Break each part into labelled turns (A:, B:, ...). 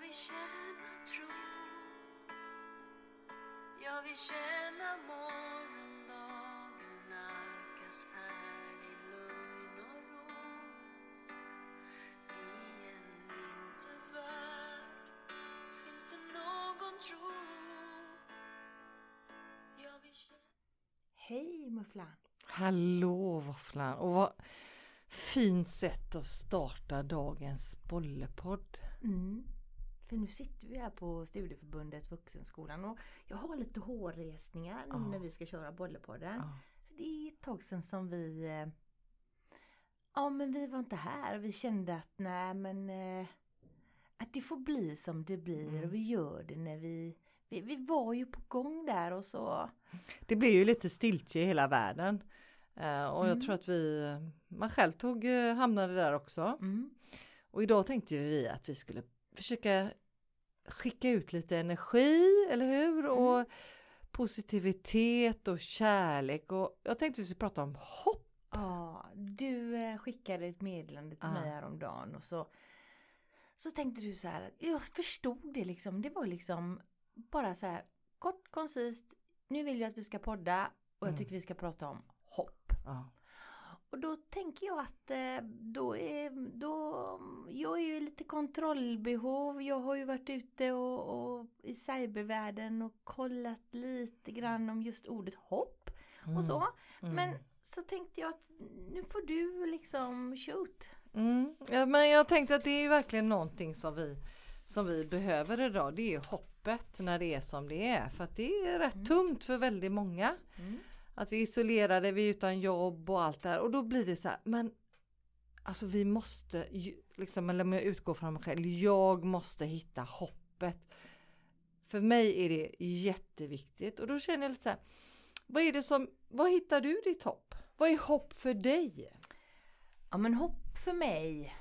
A: vill känna tro Jag vill känna morgondagen nalkas här i lugn och ro I en vintervärld finns det någon tro Jag vill känna
B: Hej Mufflan!
C: Hallå våfflan! Och vad fint sätt att starta dagens bollepodd.
B: Mm. För nu sitter vi här på Studieförbundet Vuxenskolan och jag har lite hårresningar nu
C: Ja.
B: när vi ska köra Bollepodden.
C: Ja.
B: Det är ett tag sedan som vi eh, Ja men vi var inte här. Vi kände att nej men eh, Att det får bli som det blir
C: Mm.
B: och vi gör det när vi vi, vi var ju på gång där och så
C: Det blir ju lite stiltje i hela världen. Eh, och jag
B: Mm.
C: tror att vi, man själv tog, hamnade där också.
B: mm.
C: Och idag tänkte vi att vi skulle försöka skicka ut lite energi, eller hur? Och positivitet och kärlek. Och jag tänkte vi skulle prata om hopp.
B: Ja, du eh, skickade ett meddelande till
C: Ja.
B: mig häromdagen och så så tänkte du så här, att jag förstod det liksom, det var liksom bara så här kort, koncist, nu vill jag att vi ska podda och jag
C: Mm.
B: tycker vi ska prata om hopp.
C: Ja.
B: Och då tänker jag att eh, då är, då, jag är ju lite kontrollbehov, jag har ju varit ute och, och i cybervärlden och kollat lite grann om just ordet hopp och så.
C: Mm.
B: Men så tänkte jag att nu får du liksom shoot.
C: Mm. Ja, men jag tänkte att det är verkligen någonting som vi, som vi behöver idag. Det är hoppet när det är som det är. För att det är rätt
B: Mm.
C: tungt för väldigt många. Att vi är isolerade, vi är utan jobb och allt det här. Och då blir det så här, men alltså vi måste, liksom, eller om jag utgår från mig själv, jag måste hitta hoppet. För mig är det jätteviktigt. Och då känner jag lite så här, vad är det som, vad hittar du ditt hopp? Vad är hopp för dig?
B: Ja men hopp för mig.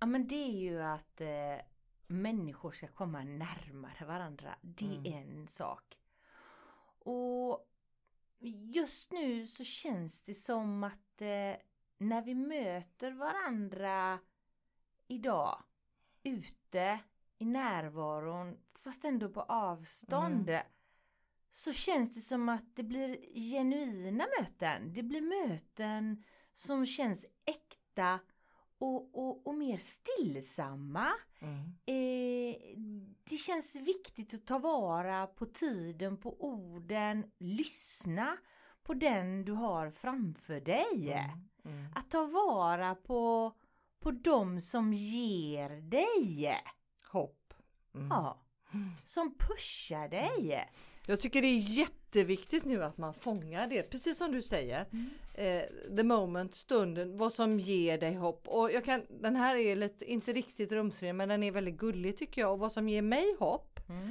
B: Ja men det är ju att eh, människor ska komma närmare varandra. Det är
C: Mm.
B: en sak. Och just nu så känns det som att eh, när vi möter varandra idag ute i närvaron fast ändå på avstånd så känns det som att det blir genuina möten. Det blir möten som känns äkta och, och, och mer stillsamma.
C: Mm.
B: Eh, det känns viktigt att ta vara på tiden, på orden, lyssna på den du har framför dig.
C: Mm.
B: Att ta vara på, på de som ger dig.
C: Hopp. Mm.
B: Ja, som pushar dig.
C: Jag tycker det är jätteviktigt nu att man fångar det, precis som du säger. Eh, the moment, stunden, vad som ger dig hopp. Och jag kan, den här är lite, inte riktigt rumsren men den är väldigt gullig tycker jag. Och vad som ger mig hopp,
B: Mm.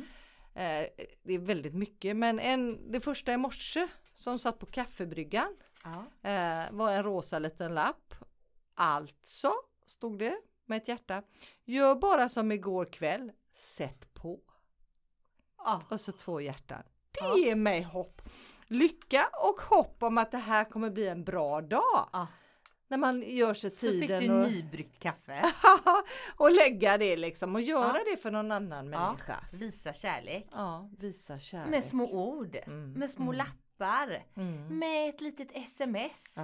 C: eh, det är väldigt mycket. Men en, det första i morse som satt på kaffebryggan
B: Ja.
C: eh, var en rosa liten lapp. Alltså, stod det med ett hjärta. Gör bara som igår kväll, sätt.
B: Ja.
C: Och så två hjärtan. Det
B: Ja.
C: ger mig hopp. Lycka och hopp om att det här kommer bli en bra dag.
B: Ja.
C: När man gör sig
B: Så fick
C: tiden
B: du
C: och,
B: nybryggt kaffe.
C: och lägga det liksom och göra det för någon annan människa.
B: Visa kärlek.
C: Ja, visa kärlek.
B: Med små ord.
C: Mm,
B: Med små
C: mm.
B: lappar.
C: Mm.
B: Med ett litet sms.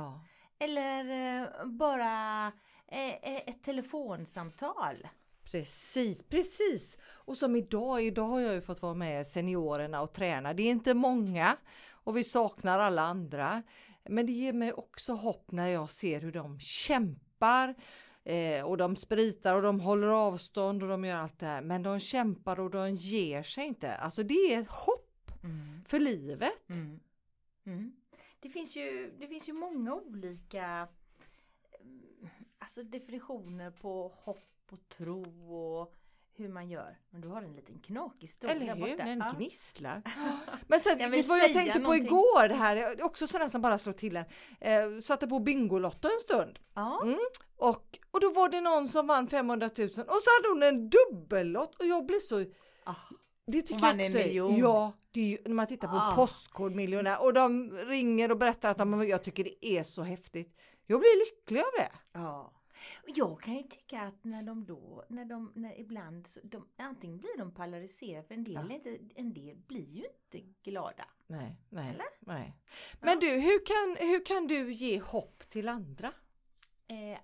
B: Eller eh, bara eh, eh, ett telefonsamtal.
C: Precis, precis. Och som idag, idag har jag ju fått vara med seniorerna och träna. Det är inte många och vi saknar alla andra. Men det ger mig också hopp när jag ser hur de kämpar eh, och de spritar och de håller avstånd och de gör allt det här. Men de kämpar och de ger sig inte. Alltså det är ett hopp för livet.
B: Mm. Mm. Det, finns ju, det finns ju många olika mm, alltså definitioner på hopp och tro och hur man gör. Men du har en liten knakig stol
C: Eller
B: där
C: hur?
B: borta.
C: Den
B: Ja.
C: gnisslar. Men sen,
B: Jag
C: du vad jag tänkte på
B: någonting.
C: igår här, också sådana som bara slår till en. Eh, satte på Bingolotto en stund.
B: Ja.
C: Mm. Och, och då var det någon som vann 500 000 och så hade hon en dubbellott och jag blev så
B: Ah.
C: det tycker
B: Hon vann
C: jag
B: en
C: också är-
B: miljon.
C: Ja, det är ju, när man tittar på
B: Ah.
C: Postkodmiljonär och de ringer och berättar att de, jag tycker det är så häftigt. Jag blir lycklig av det.
B: ja. Och Jag kan ju tycka att när de då, när de, när ibland, så de, antingen blir de polariserade för en del,
C: Ja.
B: inte, en del blir ju inte glada.
C: Nej, nej,
B: Eller?
C: nej. Men du, hur kan, hur kan du ge hopp till andra?
B: Eh,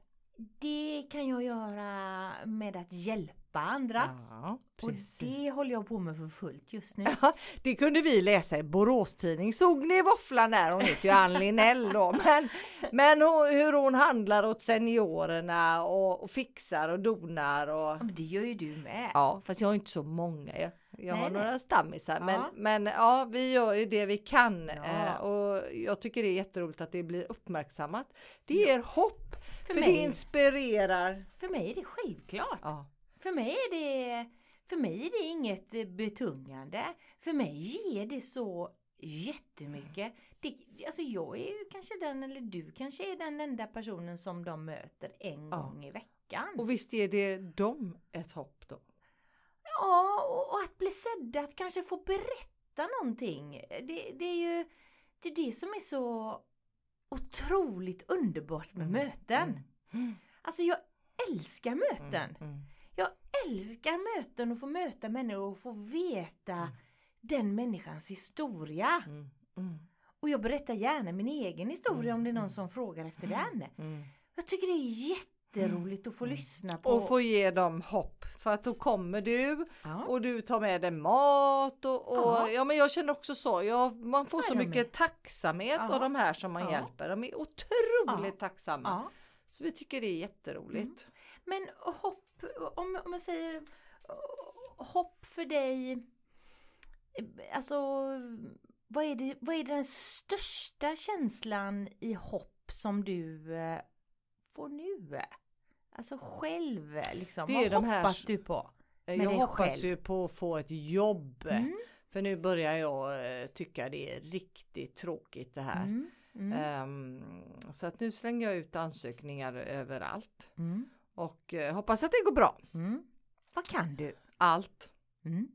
B: det kan jag göra med att hjälpa andra.
C: Ja,
B: och det håller jag på med för fullt just nu.
C: Ja, det kunde vi läsa i Borås tidning. Såg ni våfflan där? Hon heter ju Ann Linell då. Men, men hon, hur hon handlar åt seniorerna och, och fixar och donar. Och,
B: Ja, men det gör ju du med.
C: ja, fast jag har inte så många. Jag, jag har
B: Nej, nej.
C: några stammisar. Men,
B: Ja.
C: men ja, vi gör ju det vi kan. Eh, och jag tycker det är jätteroligt att det blir uppmärksammat. Det ger hopp.
B: För,
C: För, det inspirerar.
B: för mig är det självklart.
C: Ja.
B: För mig är det, för mig är det inget betungande. För mig ger det så jättemycket. Det, alltså jag är ju kanske den, eller du kanske är den enda personen som de möter en
C: Ja.
B: gång i veckan.
C: Och visst är det dem ett hopp då?
B: Ja, och, och att bli sedd, att kanske få berätta någonting. Det, det är ju det, är det som är så otroligt underbart med möten.
C: Mm.
B: Alltså jag älskar möten.
C: Mm.
B: Jag älskar möten och få möta människor och få veta den människans historia.
C: Mm. Mm.
B: Och jag berättar gärna min egen historia om det är någon
C: Mm.
B: som frågar efter den.
C: Mm.
B: Jag tycker det är jätteroligt att få lyssna på.
C: Och få ge dem hopp för att då kommer du
B: ja.
C: och du tar med dig mat och, och
B: Ja.
C: ja. men jag känner också så. Jag, man får
B: Ja,
C: så mycket
B: är.
C: tacksamhet
B: Ja.
C: av de här som man
B: Ja.
C: hjälper. De är otroligt
B: Ja.
C: tacksamma.
B: ja.
C: Så vi tycker det är jätteroligt.
B: Men hopp, om, om jag säger eh, hopp för dig. Alltså, vad är, det, vad är den största känslan i hopp som du eh, får nu? Alltså själv liksom.
C: Det är
B: vad
C: de här-
B: hoppas du på? Med
C: jag hoppas
B: själv.
C: ju på att få ett jobb.
B: Mm,
C: För nu börjar jag eh, tycka det är riktigt tråkigt det här.
B: mm, mm,
C: Ehm, så att nu slänger jag ut ansökningar överallt.
B: mm,
C: Och eh, hoppas att det går bra.
B: mm. Vad kan du?
C: Allt.
B: Mm.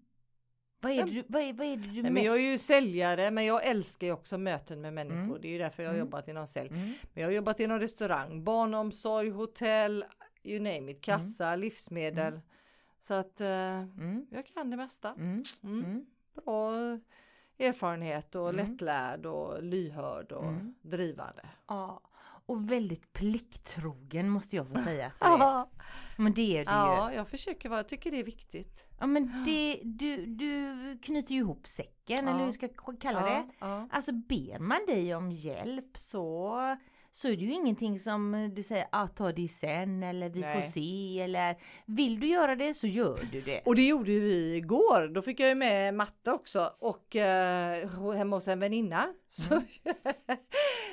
B: Vad, är det du vad, är, vad är det du
C: Nej,
B: mest...
C: men jag är ju säljare men jag älskar ju också möten med människor.
B: Mm.
C: Det är ju därför jag har
B: Mm.
C: jobbat inom sälj.
B: Mm,
C: Men jag har jobbat inom restaurang, barnomsorg, hotell, you name it, kassa, livsmedel. Så att eh,
B: mm,
C: jag kan det mesta.
B: mm,
C: Mm.
B: mm.
C: Bra erfarenhet och
B: Mm.
C: lättlärd och lyhörd och
B: Mm.
C: drivande.
B: Ja, och väldigt plikttrogen måste jag få säga att du är. Men det är du ju.
C: Ja, jag försöker vara, jag tycker det är viktigt.
B: Ja men det, du, du knyter ju ihop säcken eller hur vi ska kalla det. Alltså ber man dig om hjälp så, så är det ju ingenting som du säger ah, ta det sen eller vi får
C: Nej.
B: se eller vill du göra det så gör du det.
C: Och det gjorde vi igår. Då fick jag ju med matte också och eh, hemma hos en väninna. Så,
B: Mm.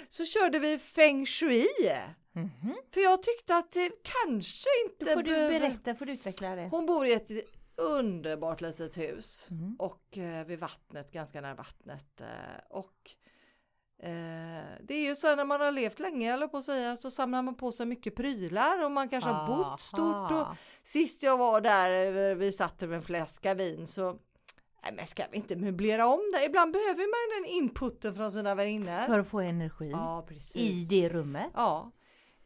C: så körde vi feng shui.
B: Mhm.
C: För jag tyckte att det kanske inte
B: Då får du berätta, får du utveckla det.
C: Hon bor i ett underbart litet hus
B: Mm.
C: och eh, vid vattnet, ganska nära vattnet. Eh, och eh, det är ju så när man har levt länge, eller på att säga, så samlar man på sig mycket prylar och man kanske har bott stort. Och
B: Aha.
C: sist jag var där, vi satt över en flaska vin så Nej men ska vi inte möblera om det? Ibland behöver man den inputen från sina väninnor.
B: För att få energi
C: Ja
B: i det rummet.
C: Ja.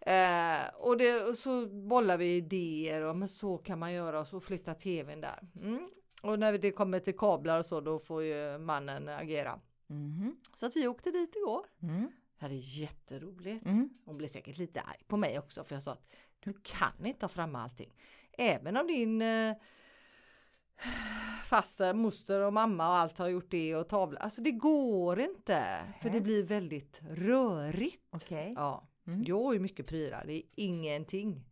C: Eh, och, det, och så bollar vi idéer och men så kan man göra och så flytta tvn där. Mm. Och när det kommer till kablar och så då får ju mannen agera.
B: Mhm.
C: Så att vi åkte dit igår.
B: Mm.
C: Det är jätteroligt.
B: Mm.
C: Hon blev säkert lite arg på mig också för jag sa att du kan inte ta fram allting. Även om din eh, faster, moster och mamma och allt har gjort det och tavla. Alltså det går inte. För det blir väldigt rörigt.
B: Okej.
C: Ja,
B: Mm.
C: jag har ju mycket prylar, det är ingenting.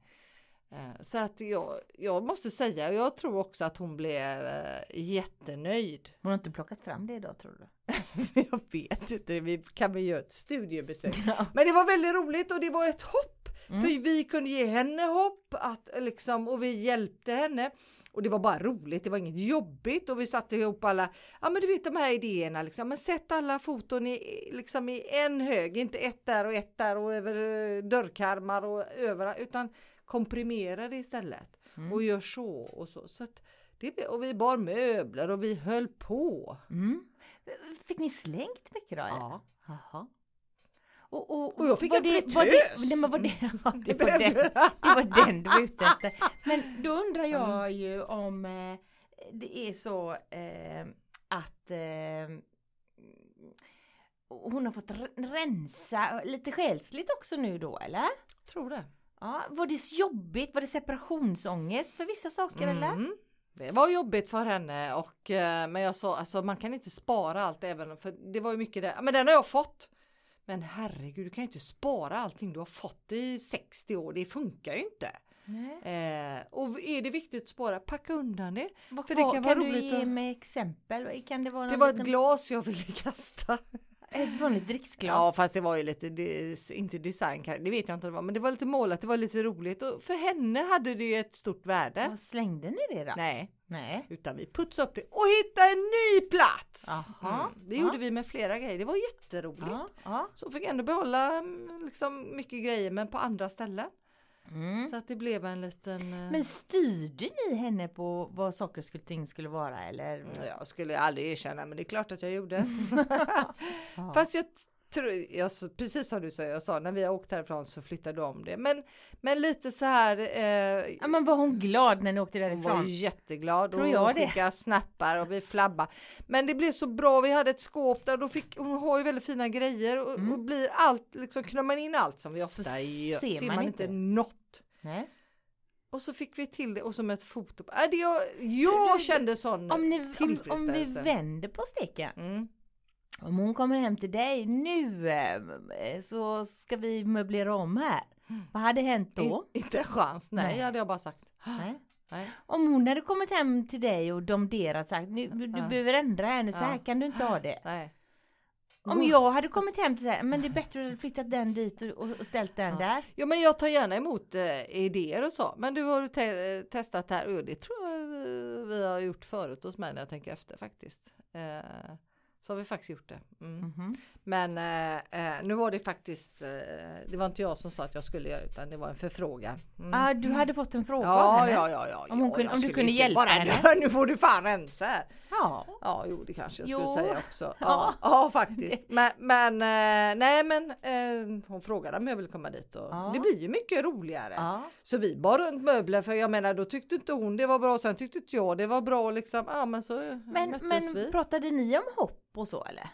C: Eh, Så att jag, jag måste säga, jag tror också att hon blev eh, jättenöjd.
B: Hon har inte plockat fram det idag tror du?
C: Jag vet inte, vi kan väl göra ett studiebesök. Men det var väldigt roligt och det var ett hopp.
B: Mm.
C: För vi kunde ge henne hopp att, liksom, och vi hjälpte henne. Och det var bara roligt, det var inget jobbigt och vi satte ihop alla, ja men du vet de här idéerna liksom, men sätt alla foton i, liksom i en hög, inte ett där och ett där och över eh, dörrkarmar och överallt, utan komprimera det istället
B: Mm.
C: och gör så och så. så att det, och vi bar möbler och vi höll på.
B: Mm. Fick ni slängt mycket då?
C: Ja.
B: Jaha. Och, och,
C: Och jag fick en
B: det, var det,
C: fritös.
B: nej, men var det, det, var den, det var den du var ute efter. Men då undrar jag ju om eh, det är så eh, att eh, hon har fått re- rensa lite själsligt också nu då eller?
C: Tror det.
B: Ja, var det jobbigt? Var det separationsångest för vissa saker eller?
C: Mm. Det var jobbigt för henne och eh, men jag sa alltså man kan inte spara allt även för det var ju mycket det. Men den har jag fått. Men herregud, du kan ju inte spara allting du har fått i 60 år. Det funkar ju inte. Eh, och är det viktigt att spara, packa undan det.
B: Vad,
C: För det kan
B: kan,
C: vara
B: du
C: roligt
B: ge
C: att-
B: mig exempel? Kan det vara
C: Det var ett
B: liten,
C: glas jag ville kasta.
B: ett vanligt dricksglas?
C: Ja fast det var ju lite, det, inte design, det vet jag inte vad det var, men det var lite målat, det var lite roligt och för henne hade det ett stort värde.
B: Vad slängde ni det då?
C: Nej,
B: Nej.
C: utan vi putsade upp det och hittade en ny plats.
B: Jaha.
C: Mm. Det
B: Ja.
C: gjorde vi med flera grejer, det var jätteroligt.
B: Ja, ja.
C: Så fick jag ändå behålla mm, liksom, mycket grejer men på andra ställen.
B: Mm.
C: Så att det blev en liten... eh,
B: Men styrde ni henne på vad saker och ting skulle vara eller?
C: Jag skulle aldrig erkänna men det är klart att jag gjorde. Fast jag jag, precis som du sa, jag sa när vi har åkt härifrån så flyttade de det. Men, men lite så här. Eh,
B: Ja, men var hon glad när ni åkte
C: hon var
B: därifrån?
C: jätteglad
B: Tror
C: och
B: jag
C: hon
B: det.
C: skickade snappar och vi flabba. Men det blev så bra. Vi hade ett skåp där och då fick hon har ju väldigt fina grejer och,
B: Mm.
C: och blir allt liksom knör man in allt som vi ofta
B: Så
C: gör
B: ser
C: ser
B: man
C: man
B: inte.
C: något.
B: Nej.
C: Och så fick vi till det och som ett foto. Äh, det jag jag
B: Du- du-
C: kände sån
B: Om, ni, om, om vi
C: tillfredsställelse.
B: vänder på steken.
C: Mm.
B: Om hon kommer hem till dig nu eh, så ska vi möblera om här. Vad hade hänt då?
C: In, inte en chans, nej,
B: Nej.
C: hade jag bara sagt.
B: Nej.
C: Nej.
B: Om hon hade kommit hem till dig och domderat sagt nu, du
C: Ja.
B: behöver ändra här nu, så här
C: Ja.
B: kan du inte ha det.
C: nej.
B: Om jag hade kommit hem till dig, men det är bättre att du flyttat den dit och, och ställt den där.
C: Ja men jag tar gärna emot eh, idéer och så. Men du har te- testat här och det tror jag vi har gjort förut hos mig när jag tänker efter faktiskt. Eh, så har vi faktiskt gjort det. Mm.
B: Mhm.
C: Men eh, eh, nu var det faktiskt, eh, det var inte jag som sa att jag skulle göra utan det var en förfrågan. Mm.
B: Ah, du hade fått en fråga av
C: Ja,
B: henne?
C: ja, ja, ja.
B: Om hon
C: ja,
B: kunde- om du kunde hjälpa
C: bara,
B: henne?
C: Nu får du fan rensa här.
B: Ja.
C: Ja, jo det kanske jag
B: Jo.
C: skulle säga också.
B: Ja.
C: Ja, faktiskt. Men, men eh, nej men eh, hon frågade om jag ville komma dit och
B: Ja.
C: det blir ju mycket roligare.
B: ja.
C: Så vi bar runt möbler för jag menar då tyckte inte hon det var bra sen tyckte inte jag det var bra liksom. Ja men så
B: Men, men
C: vi.
B: pratade ni om hopp och så eller?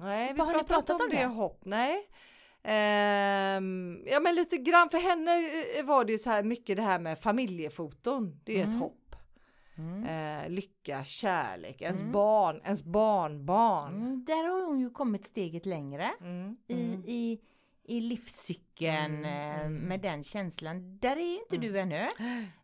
C: Nej vi
B: har pratat
C: inte om
B: om
C: det hopp, nej. Ehm, ja men lite grann för henne eh, var det ju så här mycket det här med familjefoton. Det är
B: Mm.
C: ett hopp.
B: Mm.
C: Eh, lycka, kärlek, ens
B: Mm.
C: barn, ens barnbarn.
B: Mm, där har hon ju kommit steget längre
C: Mm,
B: i,
C: mm.
B: i, i livscykeln
C: mm.
B: med den känslan. Där är ju inte du ännu.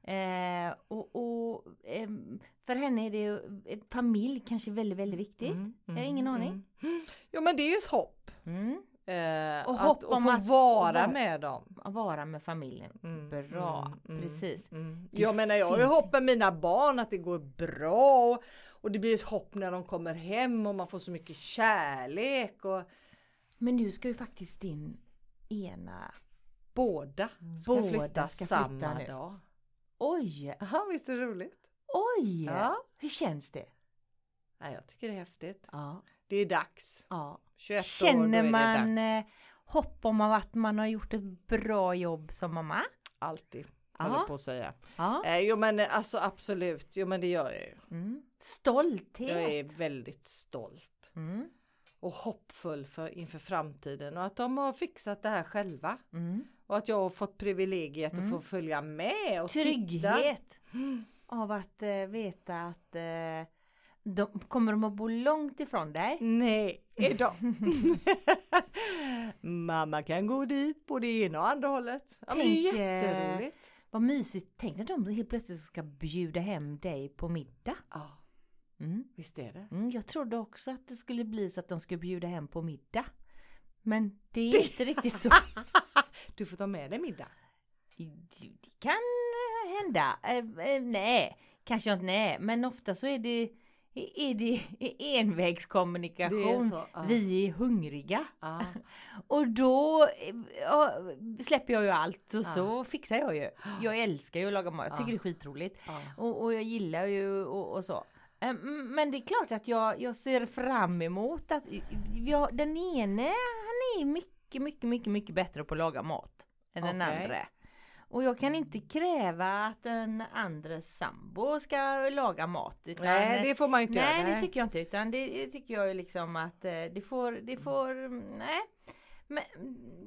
B: Eh, och och ehm, för henne är det eh, familj kanske väldigt, väldigt viktigt.
C: Mm,
B: Jag har ingen aning.
C: mm. Jo men det är ju ett hopp.
B: Mm.
C: Eh,
B: Och
C: att,
B: hopp
C: att
B: om
C: få
B: att-
C: vara
B: att vara-
C: med dem.
B: Att vara med familjen.
C: Mm,
B: Bra,
C: mm, mm,
B: precis.
C: Mm. Jag menar jag har ju hopp med mina barn att det går bra och, och det blir ett hopp när de kommer hem och man får så mycket kärlek och
B: Men nu ska ju faktiskt din ena...
C: båda ska
B: Båda
C: flytta
B: ska flytta
C: samma
B: nu.
C: dag.
B: Oj!
C: Jaha, visst är det roligt?
B: Oj!
C: Ja.
B: Hur känns det?
C: ja, jag tycker det är häftigt.
B: Ja.
C: Det är dags.
B: ja.
C: 21 år, då
B: Känner
C: är det
B: man
C: dags.
B: eh, hopp om att man har gjort ett bra jobb som mamma?
C: Alltid, håller på att säga.
B: Ja.
C: Eh, jo men eh, alltså absolut, jo men det gör jag ju.
B: Mm. Stolthet.
C: Jag är väldigt stolt.
B: Mm.
C: och hoppfull för, inför framtiden och att de har fixat det här själva.
B: Mm.
C: Och att jag har fått privilegiet
B: Mm.
C: att få följa med och titta.
B: Trygghet
C: Mm.
B: Av att eh, veta att eh, de kommer de att bo långt ifrån dig.
C: Nej, idag. Mamma kan gå dit på det ena och andra hållet. Ja, men det är
B: Tänk, eh,
C: jätteroligt.
B: Vad mysigt. Tänk att de helt plötsligt ska bjuda hem dig på middag.
C: Ja,
B: Mm.
C: visst är det.
B: Mm, jag trodde också att det skulle bli så att de skulle bjuda hem på middag. Men det är inte riktigt så.
C: Du får ta med dig middag.
B: Det kan hända. Eh, eh, nej, kanske inte nej. Men ofta så är det, är det envägskommunikation.
C: Det är ja.
B: Vi är hungriga.
C: Ja.
B: Och då eh, släpper jag ju allt och
C: Ja.
B: så fixar jag ju. Jag älskar ju att laga mat. Jag tycker det är skitroligt. Och, och jag gillar ju och, och så. Men det är klart att jag, jag ser fram emot att jag, den ene han är mycket, mycket, mycket, mycket bättre på att laga mat än den
C: Okej.
B: andra. Och jag kan inte kräva att den andra sambo ska laga mat. Utan,
C: Nej, det får man inte
B: nej,
C: göra.
B: det tycker jag inte. Utan det, tycker jag liksom att eh, det får, det får, nej. Men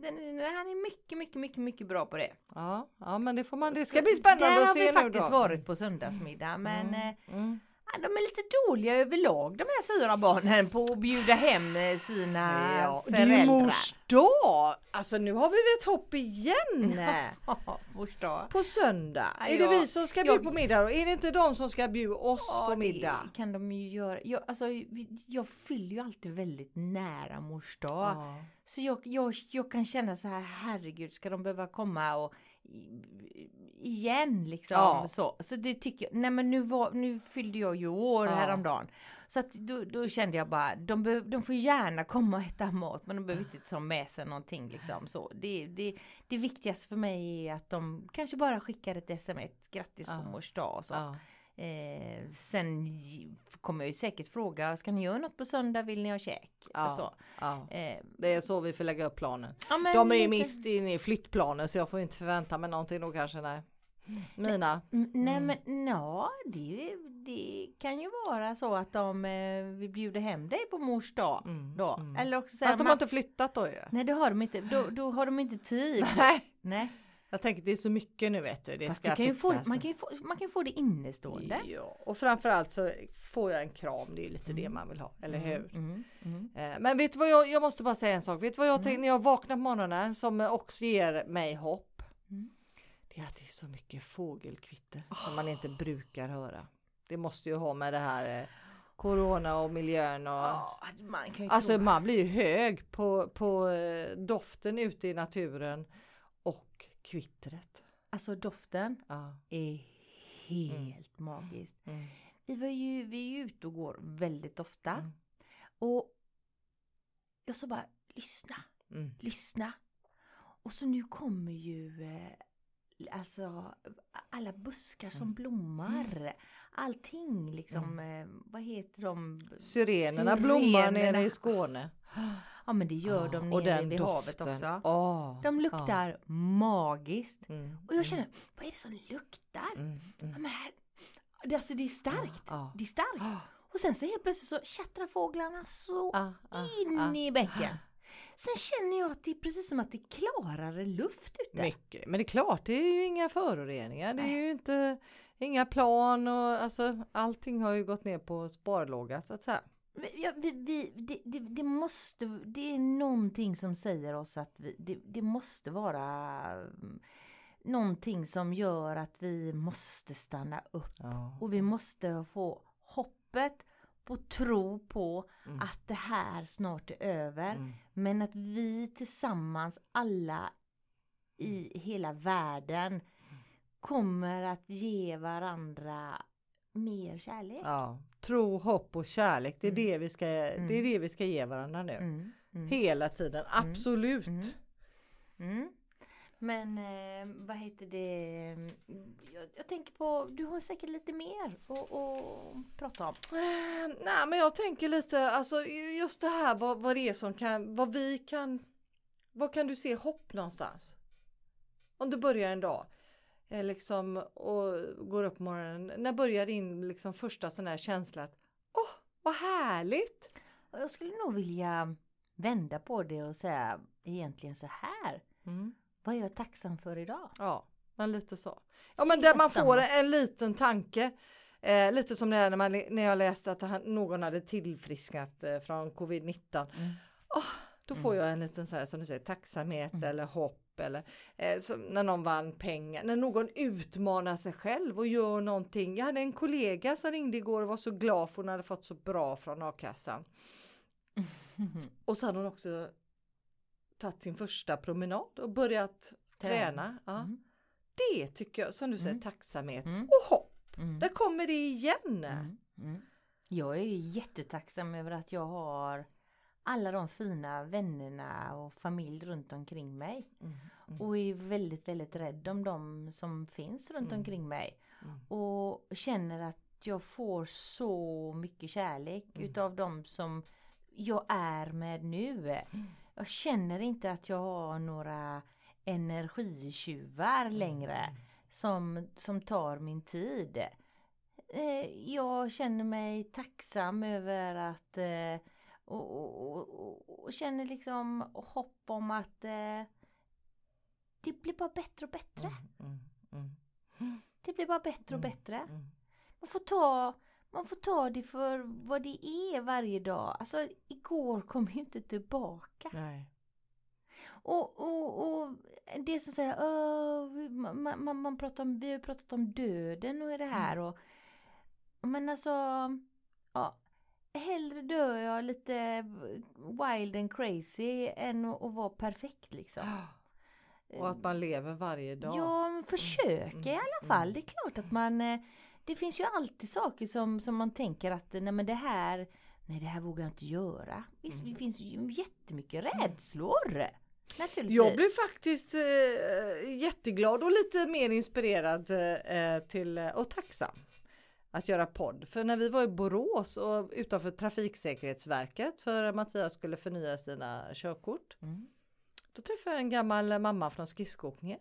B: den, han är mycket, mycket, mycket, mycket bra på det.
C: Ja, ja, men det får man. Det ska bli spännande
B: Där
C: att
B: har
C: se
B: vi
C: nu
B: faktiskt
C: då.
B: varit på söndagsmiddag. Men
C: Mm,
B: eh,
C: mm.
B: De är lite dåliga överlag de här fyra barnen på att bjuda hem eh, sina
C: Ja, det är ju
B: föräldrar.
C: mors dag! Alltså nu har vi ett hopp igen!
B: Mors dag.
C: På söndag.
B: Ja,
C: är det vi som ska bjuda på middag då? Är det inte de som ska bjuda oss
B: Ja,
C: på
B: det
C: middag?
B: kan de ju göra. Jag, alltså, jag fyller ju alltid väldigt nära mors dag. Så jag, jag, jag kan känna så här, herregud, ska de behöva komma och igen liksom.
C: Ja.
B: Så, så det tycker jag, nej men nu, var, nu fyllde jag ju år
C: Ja.
B: häromdagen. Så att då, då kände jag bara, de, behöv, de får gärna komma och äta mat men de behöver inte ta med sig någonting liksom. Så det, det, det viktigaste för mig är att de kanske bara skickar ett sms, grattis
C: Ja.
B: på mors dag och så.
C: Ja.
B: Eh, sen kommer jag ju säkert fråga, ska ni göra något på söndag, vill ni ha käk?
C: Ja.
B: Så.
C: Ja.
B: Eh,
C: Det är så vi får lägga upp planen.
B: ja, men
C: De är ju mist inne i flyttplanen så jag får inte förvänta mig någonting då kanske. Nej. Mina.
B: Mm, Nej men ja, det, det kan ju vara så att de eh, vill bjuda hem dig på mors dag.
C: Mm,
B: Då.
C: mm.
B: Eller också säger
C: Att de
B: man,
C: har inte flyttat då ju.
B: Nej det har de inte, då, då har de inte tid.
C: Nej.
B: Nej.
C: Jag tänker det är så mycket nu vet du. Det
B: Fast
C: ska
B: kan få, man, kan ju få, man kan få det innestående.
C: Ja, och framförallt så får jag en kram. Det är lite det man vill ha, eller hur?
B: Mm, mm.
C: Eh, Men vet du vad jag, jag måste bara säga en sak. Vet du vad jag
B: Mm.
C: tänkte när jag vaknar på morgonen som också ger mig hopp?
B: Mm.
C: Det är att det är så mycket fågelkvitter som man inte brukar höra. Det måste ju ha med det här eh, Corona och miljön och
B: Ja, man
C: Alltså
B: tro.
C: man blir ju hög på, på eh, doften ute i naturen kvittret.
B: Alltså doften
C: Ja.
B: är helt magiskt.
C: Mm.
B: Vi, var ju, vi är ute och går väldigt ofta.
C: Mm.
B: Och jag sa bara, lyssna.
C: Mm.
B: lyssna. Och så nu kommer ju eh, alltså alla buskar som
C: Mm.
B: blommar. Allting liksom, eh, vad heter de?
C: Syrenerna blommar nere
B: Syrenerna.
C: i Skåne.
B: Ja men det gör
C: Ja,
B: de nere vid havet
C: doften.
B: också.
C: Åh,
B: De luktar magiskt.
C: Mm,
B: Och jag känner, vad är det som luktar?
C: mm, mm,
B: Ja,
C: mm.
B: men här, det, alltså det är starkt.
C: Ja.
B: Det är starkt.
C: Ah,
B: Och sen så helt plötsligt så tjattrar fåglarna så
C: ah, ah,
B: in
C: ah.
B: i bäcken. Sen känner jag att det är precis som att det är klarare luft ute.
C: Mycket. Men det är klart, det är ju inga föroreningar. Det är ju inte inga plan och alltså allting har ju gått ner på sparlåga så att säga.
B: Vi- Ja, vi, vi, det, det, det måste, det är någonting som säger oss att vi, det, det måste vara mm, någonting som gör att vi måste stanna upp
C: Ja.
B: och vi måste få hoppet på tro på
C: Mm.
B: att det här snart är över.
C: Mm.
B: Men att vi tillsammans alla i hela världen kommer att ge varandra mer kärlek.
C: Ja. Tro, hopp och kärlek, det är,
B: Mm.
C: det, vi ska, det är
B: Mm.
C: det vi ska ge varandra nu.
B: Mm, mm.
C: Hela tiden, absolut.
B: Mm. Mm. Men eh, vad heter det? Jag, jag tänker på, du har säkert lite mer att prata om.
C: Eh, nej men jag tänker lite, alltså just det här vad, vad det är som kan, vad vi kan, vad kan du se hopp någonstans? Om du börjar en dag liksom och går upp på morgonen, när börjar din liksom första sån här känsla att åh vad härligt!
B: Jag skulle nog vilja vända på det och säga egentligen så här.
C: Mm.
B: Vad är jag tacksam för idag?
C: Ja, men lite så. Ja men där man får en liten tanke. Eh, lite som det här när, man, när jag läste att han, någon hade tillfrisknat eh, från covid-19.
B: Mm.
C: Då får jag en liten så här, som du säger, tacksamhet eller hopp eller eh, när någon vann pengar, när någon utmanar sig själv och gör någonting. Jag hade en kollega som ringde igår och var så glad för hon hade fått så bra från a-kassan. Och så hade hon också tagit sin första promenad och börjat träna. Ja.
B: Mm.
C: Det tycker jag, som du säger,
B: Mm.
C: tacksamhet
B: Mm.
C: och hopp.
B: Mm.
C: Där kommer det igen.
B: Mm. Mm. Jag är jättetacksam över att jag har alla de fina vännerna och familj runt omkring mig.
C: Mm. Mm.
B: Och är väldigt, väldigt rädd om de som finns runt
C: Mm.
B: omkring mig.
C: Mm.
B: Och känner att jag får så mycket kärlek
C: Mm.
B: utav de som jag är med nu. Jag känner inte att jag har några energitjuvar
C: Mm.
B: längre som, som tar min tid. Eh, Jag känner mig tacksam över att eh, och, och, och, och känner liksom hopp om att eh, det blir bara bättre och bättre.
C: Mm, mm,
B: Det blir bara bättre och
C: Mm.
B: bättre.
C: mm.
B: Man får ta man får ta det för vad det är varje dag. Alltså igår kom ju inte tillbaka.
C: Nej.
B: Och, och, och det som säger, "Åh, vi- man, man, man pratar om, vi har pratat om döden och det här och men alltså, ja, hellre dör jag lite wild and crazy än att, vara perfekt liksom.
C: Och att man lever varje dag.
B: Ja, men i alla fall.
C: mm.
B: Det är klart att man, eh, det finns ju alltid saker som, som man tänker att nej men det här, nej det här vågar jag inte göra. Visst,
C: Mm.
B: det finns ju jättemycket rädslor. Naturligtvis.
C: Jag blev faktiskt eh, jätteglad och lite mer inspirerad eh, till eh, och tacksam att göra podd. För när vi var i Borås och utanför Trafiksäkerhetsverket för Mattias skulle förnya sina körkort.
B: Mm.
C: Då träffade jag en gammal mamma från skridskoåkningen.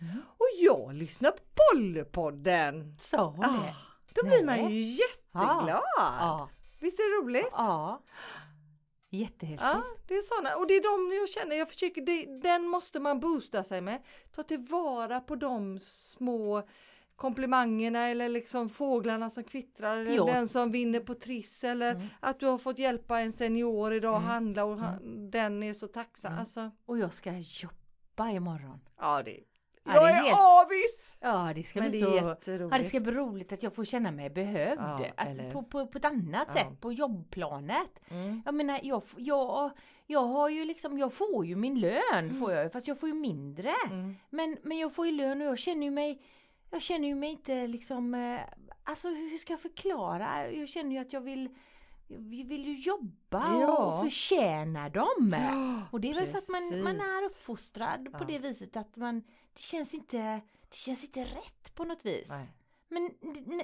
B: Mm.
C: Och jag lyssnar på Pollepodden!
B: Sa hon
C: Ah,
B: det?
C: då blir
B: Nej.
C: man ju jätteglad!
B: Ja.
C: Visst är det roligt?
B: Ja. Jättehäftigt.
C: Ja, det är sådana. Och det är de jag känner, jag försöker, det, den måste man boosta sig med. Ta tillvara på de små komplimangerna eller liksom fåglarna som kvittrar eller
B: Ja.
C: den som vinner på Triss eller
B: Mm.
C: att du har fått hjälpa en senior idag att
B: Mm.
C: handla och han, den är så tacksam.
B: Mm.
C: Alltså,
B: Och jag ska jobba imorgon.
C: ja, det,
B: Ja,
C: jag
B: det är
C: avis!
B: Ja, det ska
C: Men
B: bli
C: det
B: så... Ja, det ska bli roligt att jag får känna mig behövd.
C: Ja,
B: att, på, på, på ett annat
C: Ja.
B: sätt, på jobbplanet.
C: Mm.
B: Jag menar, jag, jag, jag har ju liksom, jag får ju min lön, får jag, fast jag får ju mindre.
C: Mm.
B: Men, men jag får ju lön och jag känner ju mig, jag känner ju mig inte liksom, eh, alltså hur ska jag förklara? Jag känner ju att jag vill, jag vill ju jobba
C: Ja.
B: och förtjäna dem.
C: Ja,
B: Och det är väl för att man, man är
C: precis.
B: uppfostrad på
C: Ja.
B: det viset att man, det känns inte, det känns inte rätt på något vis.
C: Nej.
B: Men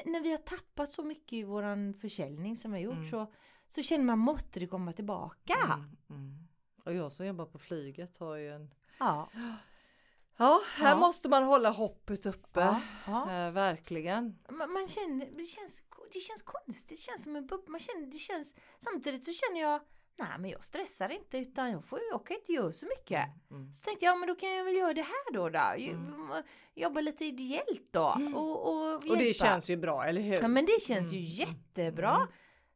B: när vi har tappat så mycket i våran försäljning som vi har gjort
C: Mm.
B: så, så känner man måste det komma tillbaka.
C: Mm. Mm. Och jag som jobbar på flyget har ju en
B: Ja,
C: Ja, här
B: Ja.
C: måste man hålla hoppet uppe.
B: ja, ja.
C: Eh, verkligen.
B: Man, man känner, det känns, det känns konstigt, det känns som en bubbla. Man känner, det känns, samtidigt så känner jag, nej men jag stressar inte utan jag, får, jag kan inte göra så mycket.
C: Mm.
B: Så tänkte jag, men då kan jag väl göra det här då. då.
C: Mm.
B: Jobba lite ideellt då. Och, och,
C: Och det känns ju bra, eller hur?
B: Ja men det känns ju
C: Mm.
B: jättebra.
C: Mm.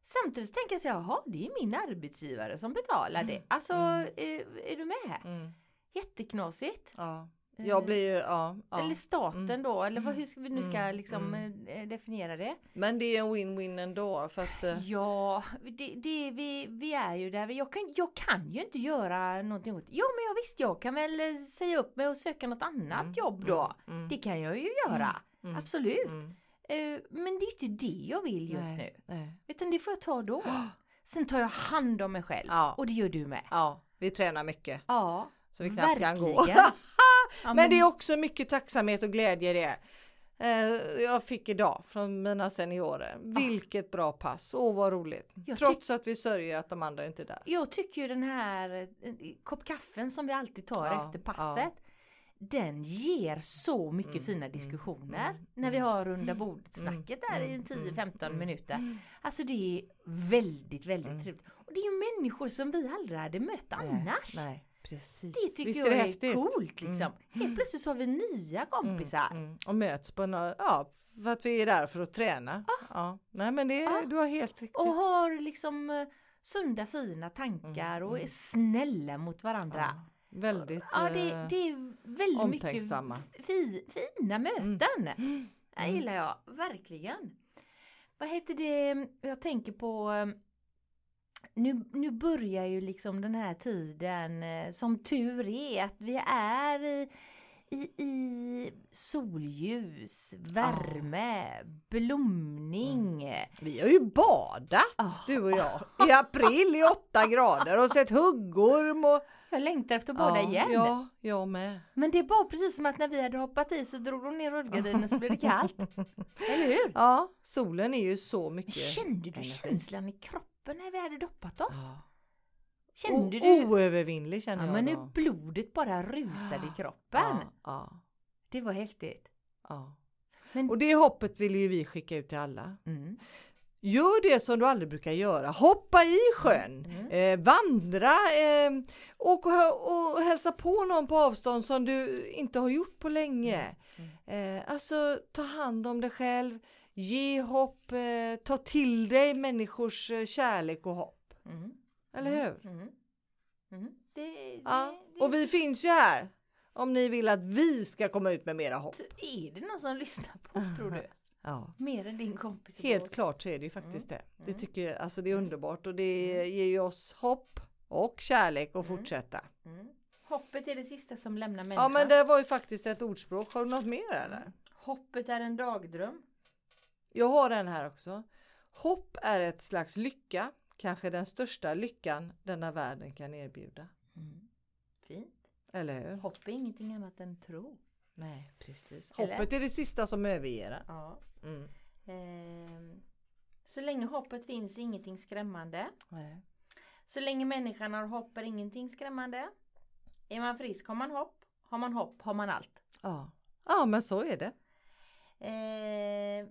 B: Samtidigt tänker jag så här, jaha det är min arbetsgivare som betalar det. Alltså,
C: Mm.
B: är, är du med?
C: Mm.
B: Jätteknasigt.
C: Ja. Jag blir ju, ja. ja.
B: Eller staten
C: Mm.
B: då, eller vad, hur ska vi nu ska
C: Mm.
B: liksom
C: Mm.
B: eh, definiera det?
C: Men det är en win-win ändå för att eh,
B: Ja, det, det, vi, vi är ju där. Jag kan, jag kan ju inte göra någonting åt Ja, men jag visst, jag kan väl eh, säga upp mig och söka något annat
C: Mm,
B: jobb då.
C: mm,
B: Det kan jag ju göra.
C: mm,
B: Absolut.
C: mm.
B: Eh, Men det är inte det jag vill just
C: Nej,
B: nu.
C: nej.
B: Utan det får jag ta då. Sen tar jag hand om mig själv.
C: Ja.
B: Och det gör du med.
C: Ja, vi tränar mycket
B: Ja,
C: så vi knappt kan gå.
B: Ja,
C: Men det är också mycket tacksamhet och glädje i det. Eh, Jag fick idag från mina seniorer. Vilket bra pass. Åh vad roligt.
B: Jag
C: Trots att vi sörjer att de andra inte är där.
B: Jag tycker ju den här eh, kopp kaffen som vi alltid tar
C: Ja,
B: efter passet. Den ger så mycket
C: Mm,
B: fina
C: mm,
B: diskussioner
C: mm,
B: när vi
C: mm.
B: har runda bordet snacket där i
C: mm,
B: en 10-15
C: mm,
B: minuter. Alltså det är väldigt, väldigt trevligt. Och det är ju människor som vi aldrig hade mött annars.
C: Nej, precis.
B: Det tycker
C: Visst
B: jag är,
C: häftigt?
B: coolt liksom. Helt plötsligt så har vi nya kompisar.
C: Mm, mm. Och möts på något, ja, för att vi är där för att träna. Ja. Nej men det,
B: Ah.
C: du har helt riktigt.
B: Och har liksom eh, sunda fina tankar
C: Mm,
B: och
C: mm.
B: är snälla mot varandra.
C: ja, väldigt.
B: Ja, det,
C: eh,
B: det är väldigt mycket
C: omtänksamma.
B: fi, fina möten.
C: mm,
B: Det
C: mm.
B: gillar jag verkligen. Vad heter det, jag tänker på eh, nu, nu börjar ju liksom den här tiden, eh, som tur är, att vi är i, i, i solljus, värme, blomning.
C: Vi har ju badat
B: Ah.
C: du och jag i april i åtta grader och sett huggorm och...
B: Jag längtar efter att bada igen.
C: Ja, jag med.
B: Men det var precis som att när vi hade hoppat i så drog de ner rullgardinen så blev det kallt. Eller hur?
C: Ja, solen är ju så mycket
B: Kände du
C: energi.
B: känslan i kroppen när vi hade doppat oss?
C: Ja.
B: Kände
C: O-
B: du?
C: Oövervinnlig känner
B: Ja,
C: jag
B: men nu blodet bara rusade i kroppen.
C: Ja,
B: Det var häftigt. Men-
C: Och det hoppet vill ju vi skicka ut till alla.
B: Mm.
C: Gör det som du aldrig brukar göra. Hoppa i sjön,
B: Mm.
C: eh, vandra, eh, åk och, och hälsa på någon på avstånd som du inte har gjort på länge.
B: Mm.
C: Eh, alltså ta hand om dig själv, ge hopp, eh, ta till dig människors eh, kärlek och hopp.
B: Mm.
C: Eller hur?
B: Mm. Mm. Det, det,
C: Ja.
B: det,
C: Och vi finns ju här om ni vill att vi ska komma ut med mera hopp.
B: Är det någon som lyssnar på oss tror du?
C: Ja.
B: Mer än din kompis?
C: Helt
B: Borås?
C: klart så är det ju faktiskt det. Det
B: Mm.
C: tycker jag, alltså det är underbart och det ger ju oss hopp och kärlek att fortsätta.
B: Mm. Hoppet är det sista som lämnar människan.
C: Ja men det var ju faktiskt ett ordspråk. Har du något mer eller?
B: Hoppet är en dagdröm.
C: Jag har en här också. Hopp är ett slags lycka, kanske den största lyckan denna världen kan erbjuda.
B: Mm. Fint.
C: Eller hur?
B: Hopp är ingenting annat än tro.
C: Nej, precis.
B: Eller?
C: Hoppet är det sista som överger.
B: Ja.
C: Mm.
B: Ehm, så länge hoppet finns är ingenting skrämmande.
C: Nej.
B: Så länge människan har hopp är ingenting skrämmande. Är man frisk har man hopp. Har man hopp har man allt.
C: Ja. ja, men så är det.
B: Ehm,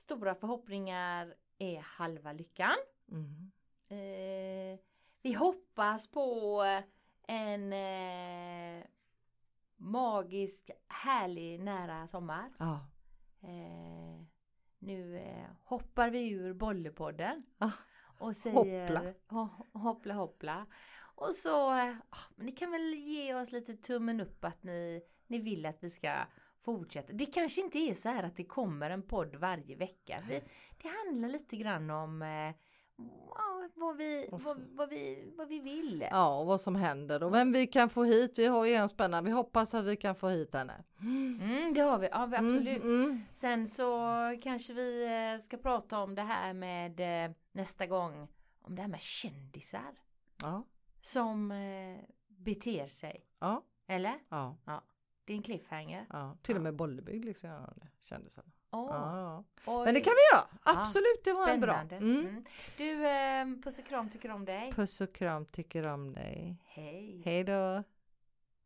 B: stora förhoppningar är halva lyckan.
C: Mm.
B: Eh, vi hoppas på en eh, magisk, härlig, nära sommar.
C: Ja.
B: Eh, nu eh, hoppar vi ur Bollepodden.
C: Ah,
B: och säger
C: hoppla.
B: Ho, hoppla hoppla. Och så, eh, ah, ni kan väl ge oss lite tummen upp att ni, ni vill att vi ska fortsätta. Det kanske inte är så här att det kommer en podd varje vecka. Vi, det handlar lite grann om eh, ja, vad, vi, vad, vad, vi, vad vi vill.
C: ja, och vad som händer och vem vi kan få hit. Vi har ju en spännande. Vi hoppas att vi kan få hit henne.
B: Mm, det har vi, ja, vi absolut.
C: Mm, mm.
B: Sen så kanske vi eh, ska prata om det här med eh, nästa gång, om det här med kändisar
C: Ja,
B: som eh, beter sig.
C: ja,
B: Eller?
C: ja,
B: Det är en cliffhanger.
C: ja. Till
B: Ja.
C: och med Bollebygd liksom gör det. Kändisarna.
B: Åh,
C: Ja, ja.
B: oj.
C: Men det kan vi göra.
B: Ja,
C: Absolut, det var en bra. Mm.
B: Mm. Du, eh, puss och kram tycker om dig.
C: Puss och kram, tycker om dig.
B: Hej.
C: Hej då.